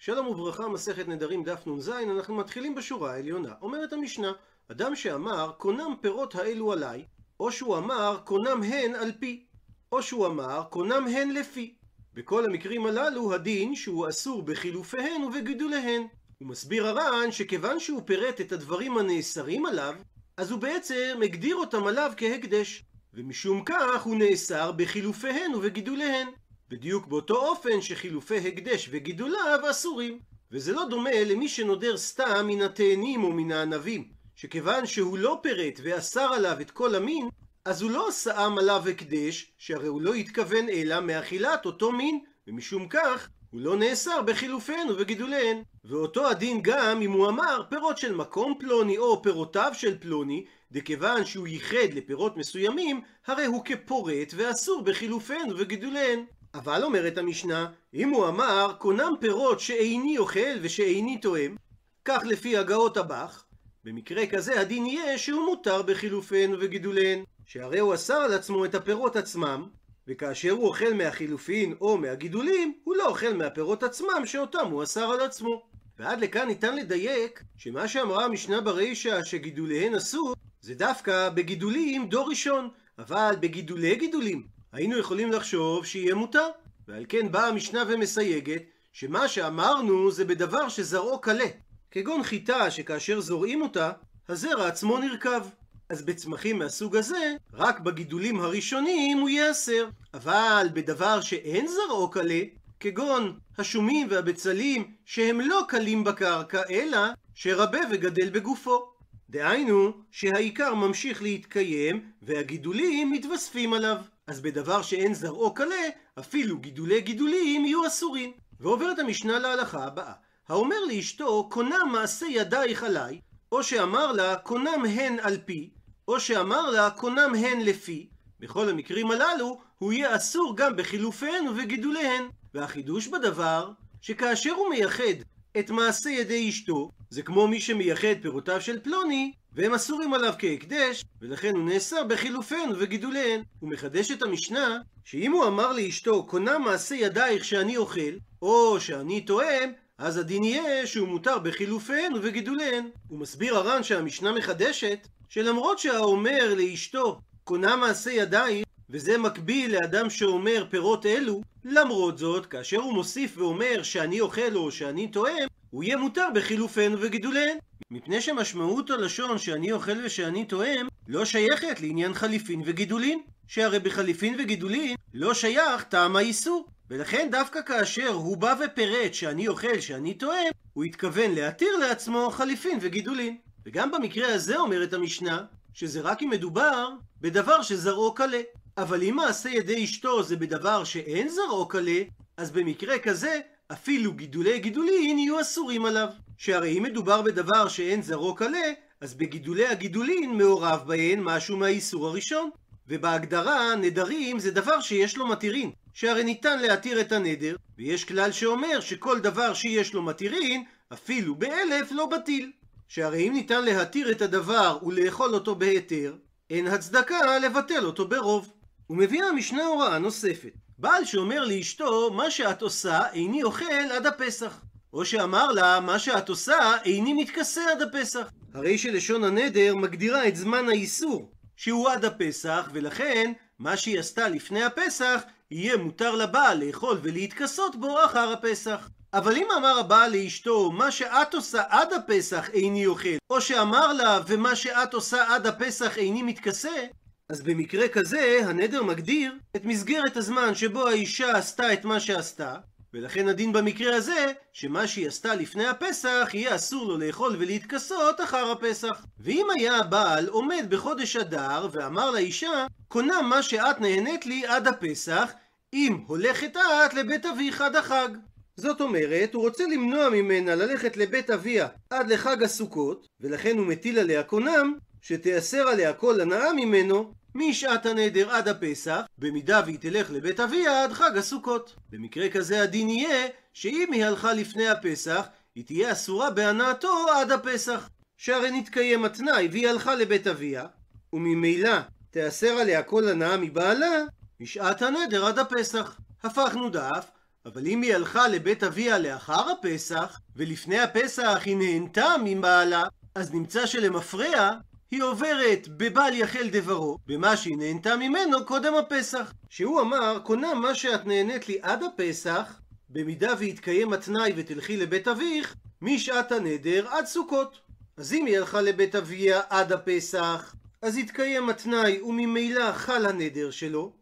שלום וברכה, מסכת נדרים דף נ"ז, אנחנו מתחילים בשורה העליונה. אומרת המשנה, אדם שאמר, קונם פירות האלו עליי, או שהוא אמר, קונם הן על פי, או שהוא אמר, קונם הן לפי. בכל המקרים הללו, הדין שהוא אסור בחילופיהן ובגידוליהן. הוא מסביר הר"ן שכיוון שהוא פירט את הדברים הנאסרים עליו, אז הוא בעצם הגדיר אותם עליו כהקדש, ומשום כך הוא נאסר בחילופיהן ובגידוליהן. בדיוק באותו אופן שחילופי הקדש וגידוליו אסורים. וזה לא דומה למי שנודר סתם מן התאנים או מן הענבים, שכיוון שהוא לא פירט ואסר עליו את כל המין, אז הוא לא שם עליו הקדש, שהרי הוא לא התכוון אלא מאכילת אותו מין, ומשום כך הוא לא נאסר בחילופיהן ובגידוליהן. ואותו הדין גם אם הוא אמר פירות של מקום פלוני או פירותיו של פלוני, דכיוון שהוא ייחד לפירות מסוימים, הרי הוא כפורט ואסור בחילופיהן ובגידוליהן. אבל אומרת המשנה, אם הוא אמר, קונם פירות שאיני אוכל ושאיני תואם, כך לפי הגאות הבך, במקרה כזה הדין יהיה שהוא מותר בחילופיהן ובגידוליהן, שהרי הוא אסר על עצמו את הפירות עצמם, וכאשר הוא אוכל מהחילופין או מהגידולים, הוא לא אוכל מהפירות עצמם שאותם הוא אסר על עצמו. ועד לכאן ניתן לדייק שמה שאמרה המשנה ברישא שגידוליהן אסור, זה דווקא בגידולים דור ראשון, אבל בגידולי גידולים היינו יכולים לחשוב שיהיה מותר. ועל כן באה המשנה ומסייגת שמה שאמרנו זה בדבר שזרעו קלה, כגון חיטה שכאשר זורעים אותה, הזרע עצמו נרקב. אז בצמחים מהסוג הזה, רק בגידולים הראשונים הוא ייאסר. אבל בדבר שאין זרעו קלה, כגון השומים והבצלים שהם לא קלים בקרקע, אלא שרבה וגדל בגופו. דהיינו, שהעיקר ממשיך להתקיים והגידולים מתווספים עליו. אז בדבר שאין זרעו קלה, אפילו גידולי גידולים יהיו אסורים. ועוברת המשנה להלכה הבאה. האומר לאשתו, קונה מעשה ידייך עליי, או שאמר לה, קונם הן על פי, או שאמר לה, קונם הן לפי. בכל המקרים הללו, הוא יהיה אסור גם בחילופיהן ובגידוליהן. והחידוש בדבר, שכאשר הוא מייחד את מעשה ידי אשתו, זה כמו מי שמייחד פירותיו של פלוני, והם אסורים עליו כהקדש, ולכן הוא נאסר בחילופיהן ובגידוליהן. הוא מחדש את המשנה, שאם הוא אמר לאשתו, קונה מעשה ידייך שאני אוכל, או שאני תואם, אז הדין יהיה שהוא מותר בחילופיהן ובגידוליהן. הוא מסביר הר"ן שהמשנה מחדשת, שלמרות שהאומר לאשתו, קונה מעשה ידייך, וזה מקביל לאדם שאומר פירות אלו, למרות זאת, כאשר הוא מוסיף ואומר שאני אוכל או שאני תואם, הוא יהיה מותר בחילופיהן ובגידוליהן. מפני שמשמעות הלשון שאני אוכל ושאני תואם לא שייכת לעניין חליפין וגידולין, שהרי בחליפין וגידולין לא שייך טעם האיסור. ולכן דווקא כאשר הוא בא ופירט שאני אוכל, שאני תואם, הוא התכוון להתיר לעצמו חליפין וגידולין. וגם במקרה הזה אומרת המשנה, שזה רק אם מדובר בדבר שזרעו קלה. אבל אם מעשה ידי אשתו זה בדבר שאין זרעו קלה, אז במקרה כזה אפילו גידולי גידולין יהיו אסורים עליו. שהרי אם מדובר בדבר שאין זרעו קלה, אז בגידולי הגידולין מעורב בהן משהו מהאיסור הראשון. ובהגדרה, נדרים זה דבר שיש לו מתירין, שהרי ניתן להתיר את הנדר, ויש כלל שאומר שכל דבר שיש לו מתירין, אפילו באלף לא בטיל. שהרי אם ניתן להתיר את הדבר ולאכול אותו בהיתר, אין הצדקה לבטל אותו ברוב. ומביאה המשנה הוראה נוספת. בעל שאומר לאשתו, מה שאת עושה איני אוכל עד הפסח. או שאמר לה, מה שאת עושה איני מתכסה עד הפסח. הרי שלשון הנדר מגדירה את זמן האיסור, שהוא עד הפסח, ולכן מה שהיא עשתה לפני הפסח, יהיה מותר לבעל לאכול ולהתכסות בו אחר הפסח. אבל אם אמר הבעל לאשתו, מה שאת עושה עד הפסח איני אוכל, או שאמר לה, ומה שאת עושה עד הפסח איני מתכסה, אז במקרה כזה, הנדר מגדיר את מסגרת הזמן שבו האישה עשתה את מה שעשתה, ולכן הדין במקרה הזה, שמה שהיא עשתה לפני הפסח, יהיה אסור לו לאכול ולהתכסות אחר הפסח. ואם היה הבעל עומד בחודש אדר ואמר לאישה, קונה מה שאת נהנית לי עד הפסח, אם הולכת את לבית אביך עד החג. זאת אומרת, הוא רוצה למנוע ממנה ללכת לבית אביה עד לחג הסוכות, ולכן הוא מטיל עליה קונם, שתיאסר עליה כל הנאה ממנו, משעת הנדר עד הפסח, במידה והיא תלך לבית אביה עד חג הסוכות. במקרה כזה הדין יהיה שאם היא הלכה לפני הפסח, היא תהיה אסורה בהנאתו עד הפסח. שהרי נתקיים התנאי והיא הלכה לבית אביה, וממילא תיאסר עליה כל הנאה מבעלה משעת הנדר עד הפסח. הפכנו דף, אבל אם היא הלכה לבית אביה לאחר הפסח, ולפני הפסח היא נהנתה מבעלה, אז נמצא שלמפרע היא עוברת בבל יחל דברו, במה שהיא נהנתה ממנו קודם הפסח. שהוא אמר, קונה מה שאת נהנית לי עד הפסח, במידה ויתקיים התנאי ותלכי לבית אביך, משעת הנדר עד סוכות. אז אם היא הלכה לבית אביה עד הפסח, אז יתקיים התנאי וממילא חל הנדר שלו,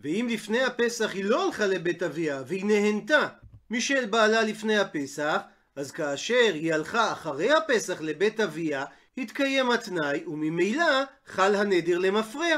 ואם לפני הפסח היא לא הלכה לבית אביה והיא נהנתה משל בעלה לפני הפסח, אז כאשר היא הלכה אחרי הפסח לבית אביה, התקיים התנאי וממילא חל הנדר למפרע.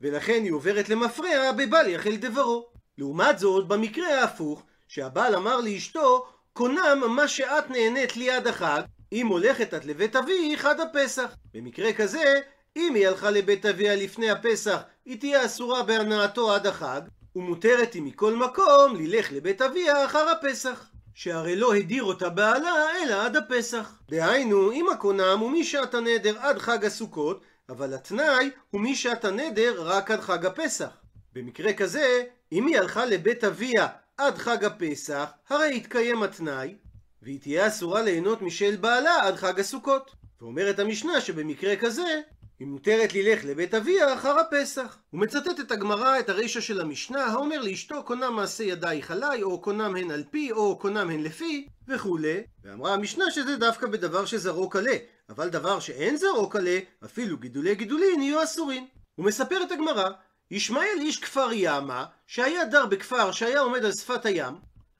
ולכן היא עוברת למפרע בבל יחל דברו. לעומת זאת, במקרה ההפוך, שהבעל אמר לאשתו, קונם מה שאת נהנית לי עד החג, אם הולכת את לבית אביך עד הפסח. במקרה כזה, אם היא הלכה לבית אביה לפני הפסח, היא תהיה אסורה בהנאתו עד החג, ומותרת היא מכל מקום ללך לבית אביה אחר הפסח. שהרי לא הדיר אותה בעלה אלא עד הפסח. דהיינו, אם הקונם הוא משעת הנדר עד חג הסוכות, אבל התנאי הוא משעת הנדר רק עד חג הפסח. במקרה כזה, אם היא הלכה לבית אביה עד חג הפסח, הרי יתקיים התנאי, והיא תהיה אסורה ליהנות משל בעלה עד חג הסוכות. ואומרת המשנה שבמקרה כזה, היא מותרת ללך לבית אביה אחר הפסח. הוא מצטט את הגמרא, את הרישא של המשנה, האומר לאשתו קונם מעשה ידייך עליי, או קונם הן על פי, או קונם הן לפי, וכולי. ואמרה המשנה שזה דווקא בדבר שזרוק עלה, אבל דבר שאין זרוק עלה, אפילו גידולי גידולין יהיו אסורים. הוא מספר את הגמרא, ישמעאל איש כפר ימה, שהיה דר בכפר שהיה עומד על שפת הים,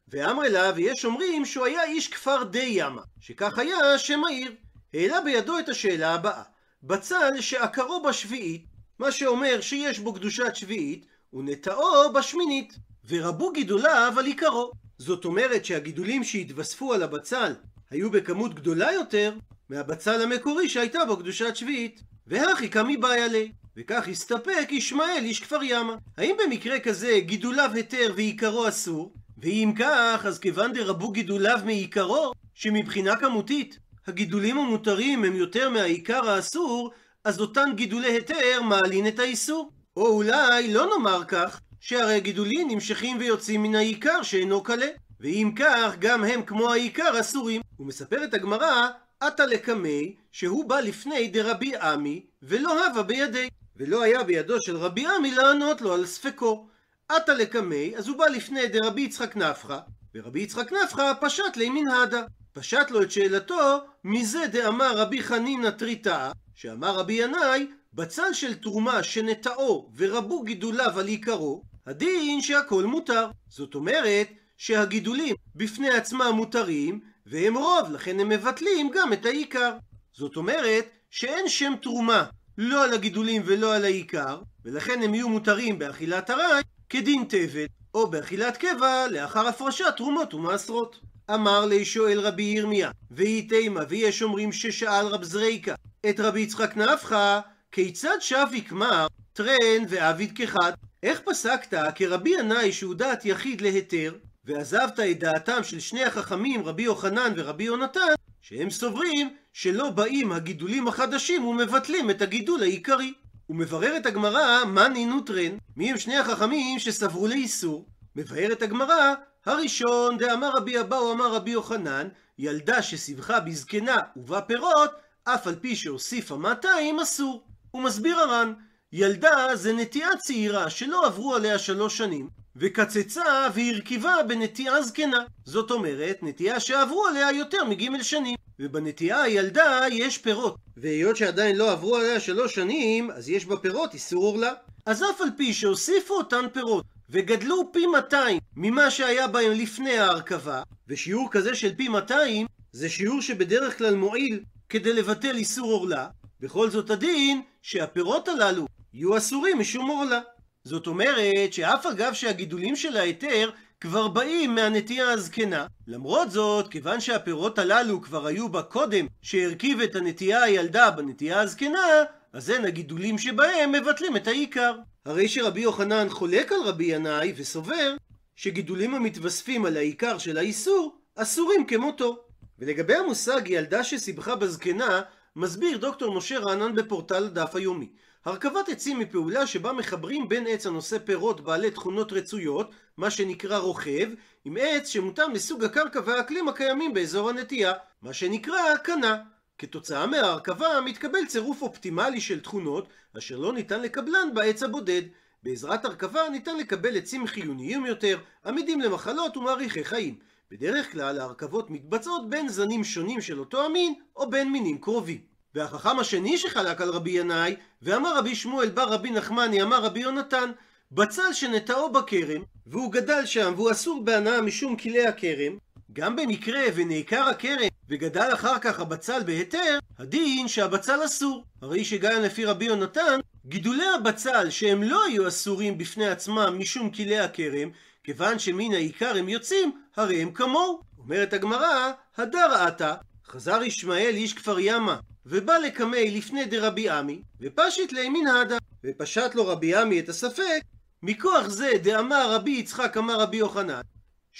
ואמר לה, ויש אומרים שהוא היה איש כפר די ימה, שכך היה שם העיר. העלה בידו את השאלה הבאה, בצל שעקרו בשביעית, מה שאומר שיש בו קדושת שביעית, ונטעו בשמינית, ורבו גידוליו על עיקרו. זאת אומרת שהגידולים שהתווספו על הבצל היו בכמות גדולה יותר מהבצל המקורי שהייתה בו קדושת שביעית. והכי קמי בעיה לי. וכך הסתפק ישמעאל איש כפר ימה. האם במקרה כזה גידוליו היתר ועיקרו אסור? ואם כך, אז כיוון דרבו גידוליו מעיקרו, שמבחינה כמותית הגידולים המותרים הם יותר מהעיקר האסור, אז אותן גידולי היתר מעלין את האיסור. או אולי לא נאמר כך, שהרי הגידולים נמשכים ויוצאים מן העיקר שאינו קלה. ואם כך, גם הם כמו העיקר אסורים. הוא מספר את הגמרא, עתה לקמי, שהוא בא לפני דרבי עמי, ולא הווה בידי. ולא היה בידו של רבי עמי לענות לו על ספקו. עתה לקמי, אז הוא בא לפני דרבי יצחק נפחא, ורבי יצחק נפחא פשט לימין הדה. פשט לו את שאלתו, מזה דאמר רבי חנינא טריטאה, שאמר רבי ינאי, בצל של תרומה שנטעו ורבו גידוליו על עיקרו, הדין שהכל מותר. זאת אומרת, שהגידולים בפני עצמם מותרים, והם רוב, לכן הם מבטלים גם את העיקר. זאת אומרת, שאין שם תרומה לא על הגידולים ולא על העיקר, ולכן הם יהיו מותרים באכילת ארעי כדין תבן, או באכילת קבע לאחר הפרשת תרומות ומעשרות. אמר לי שואל רבי ירמיה, ויהי תימה, ויש אומרים ששאל רב זרייקה, את רבי יצחק נפחא, כיצד שב יקמר טרן ועביד כחד? איך פסקת כרבי ינאי שהוא דעת יחיד להיתר, ועזבת את דעתם של שני החכמים, רבי יוחנן ורבי יונתן, שהם סוברים שלא באים הגידולים החדשים ומבטלים את הגידול העיקרי. ומבררת הגמרא, מה נינו טרן? מי הם שני החכמים שסברו לאיסור? מבארת הגמרא, הראשון, דאמר רבי אבאו אמר רבי יוחנן, ילדה שסיבכה בזקנה ובה פירות, אף על פי שהוסיפה 200 אסור. הוא מסביר הר"ן, ילדה זה נטיעה צעירה שלא עברו עליה שלוש שנים, וקצצה והרכיבה בנטיעה זקנה. זאת אומרת, נטיעה שעברו עליה יותר מג' שנים. ובנטיעה הילדה יש פירות. והיות שעדיין לא עברו עליה שלוש שנים, אז יש בה פירות איסור עורלה. אז אף על פי שהוסיפו אותן פירות וגדלו פי 200 ממה שהיה בהם לפני ההרכבה, ושיעור כזה של פי 200 זה שיעור שבדרך כלל מועיל כדי לבטל איסור עורלה, בכל זאת הדין שהפירות הללו יהיו אסורים משום עורלה. זאת אומרת שאף אגב שהגידולים של ההיתר כבר באים מהנטייה הזקנה. למרות זאת, כיוון שהפירות הללו כבר היו בה קודם שהרכיב את הנטייה הילדה בנטייה הזקנה, אז אין הגידולים שבהם מבטלים את העיקר. הרי שרבי יוחנן חולק על רבי ינאי וסובר שגידולים המתווספים על העיקר של האיסור אסורים כמותו. ולגבי המושג ילדה שסיבכה בזקנה, מסביר דוקטור משה רענן בפורטל הדף היומי. הרכבת עצים היא פעולה שבה מחברים בין עץ הנושא פירות בעלי תכונות רצויות, מה שנקרא רוכב, עם עץ שמותאם לסוג הקרקע והאקלים הקיימים באזור הנטייה, מה שנקרא הקנה. כתוצאה מההרכבה מתקבל צירוף אופטימלי של תכונות, אשר לא ניתן לקבלן בעץ הבודד. בעזרת הרכבה ניתן לקבל עצים חיוניים יותר, עמידים למחלות ומאריכי חיים. בדרך כלל ההרכבות מתבצעות בין זנים שונים של אותו המין, או בין מינים קרובים. והחכם השני שחלק על רבי ינאי, ואמר רבי שמואל בר רבי נחמני אמר רבי יונתן, בצל שנטעו בכרם, והוא גדל שם והוא אסור בהנאה משום כלי הכרם, גם במקרה ונעקר הכרם וגדל אחר כך הבצל בהיתר, הדין שהבצל אסור. הרי שגם לפי רבי יונתן, גידולי הבצל שהם לא היו אסורים בפני עצמם משום כלי הכרם, כיוון שמן העיקר הם יוצאים, הרי הם כמוהו. אומרת הגמרא, הדר עתה, חזר ישמעאל איש כפר ימה, ובא לקמי לפני דרבי עמי, ופשט לימין הדה, ופשט לו רבי עמי את הספק, מכוח זה דאמר רבי יצחק אמר רבי יוחנן,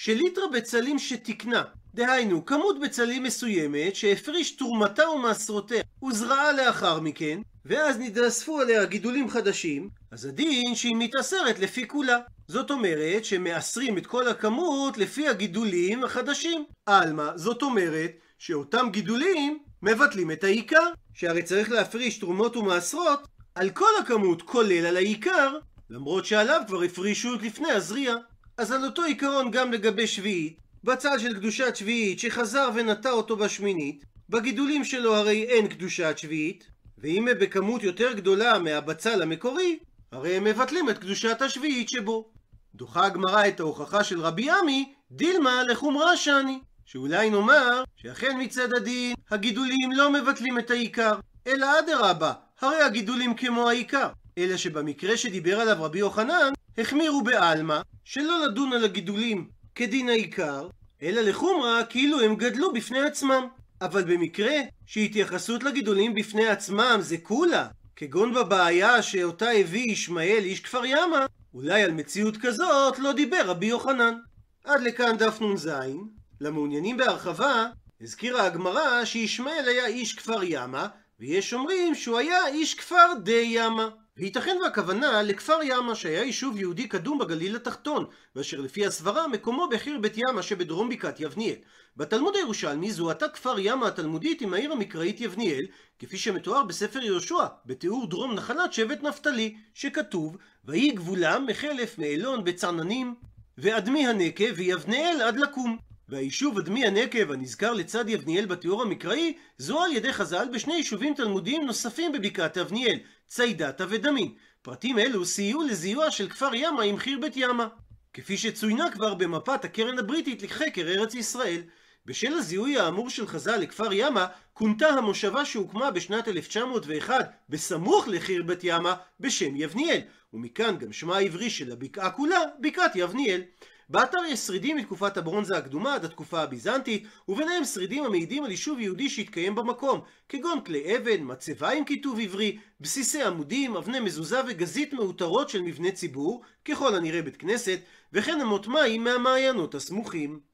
שליטרה בצלים שתקנה, דהיינו כמות בצלים מסוימת שהפריש תרומתה ומעשרותיה וזרעה לאחר מכן, ואז נתאספו עליה גידולים חדשים, אז הדין שהיא מתאסרת לפי כולה. זאת אומרת שמאסרים את כל הכמות לפי הגידולים החדשים. עלמא, זאת אומרת שאותם גידולים מבטלים את העיקר, שהרי צריך להפריש תרומות ומעשרות על כל הכמות כולל על העיקר, למרות שעליו כבר הפרישו לפני הזריעה. אז על אותו עיקרון גם לגבי שביעית, בצל של קדושת שביעית שחזר ונטע אותו בשמינית, בגידולים שלו הרי אין קדושת שביעית, ואם הם בכמות יותר גדולה מהבצל המקורי, הרי הם מבטלים את קדושת השביעית שבו. דוחה הגמרא את ההוכחה של רבי עמי, דילמה לחומרה שאני. שאולי נאמר שאכן מצד הדין הגידולים לא מבטלים את העיקר, אלא אדרבה, הרי הגידולים כמו העיקר. אלא שבמקרה שדיבר עליו רבי יוחנן, החמירו בעלמא, שלא לדון על הגידולים כדין העיקר, אלא לחומרה כאילו הם גדלו בפני עצמם. אבל במקרה שהתייחסות לגידולים בפני עצמם זה כולה, כגון בבעיה שאותה הביא ישמעאל איש כפר ימה, אולי על מציאות כזאת לא דיבר רבי יוחנן. עד לכאן דף נ"ז. למעוניינים בהרחבה, הזכירה הגמרא שישמעאל היה איש כפר ימה, ויש אומרים שהוא היה איש כפר די ימה. וייתכן והכוונה לכפר ימה שהיה יישוב יהודי קדום בגליל התחתון, ואשר לפי הסברה מקומו בחיר בית ימה שבדרום בקעת יבניאל. בתלמוד הירושלמי זוהתה כפר ימה התלמודית עם העיר המקראית יבניאל, כפי שמתואר בספר יהושע, בתיאור דרום נחלת שבט נפתלי, שכתוב ויהי גבולם מחלף מאלון בצעננים ואדמי הנקב ויבניאל עד לקום. והיישוב אדמי הנקב הנזכר לצד יבניאל בתיאור המקראי זוהה על ידי חז"ל בשני יישובים תלמודיים נוספים בבקעת אבניאל, ציידתה ודמין. פרטים אלו סייעו לזיוע של כפר ימה עם חיר בית ימה, כפי שצוינה כבר במפת הקרן הבריטית לחקר ארץ ישראל. בשל הזיהוי האמור של חז"ל לכפר ימה, כונתה המושבה שהוקמה בשנת 1901 בסמוך לחיר בית ימה בשם יבניאל, ומכאן גם שמה העברי של הבקעה כולה, בקעת יבניאל. באתר יש שרידים מתקופת הברונזה הקדומה עד התקופה הביזנטית, וביניהם שרידים המעידים על יישוב יהודי שהתקיים במקום, כגון כלי אבן, מצבה עם כיתוב עברי, בסיסי עמודים, אבני מזוזה וגזית מאותרות של מבני ציבור, ככל הנראה בית כנסת, וכן אמות מים מהמעיינות הסמוכים.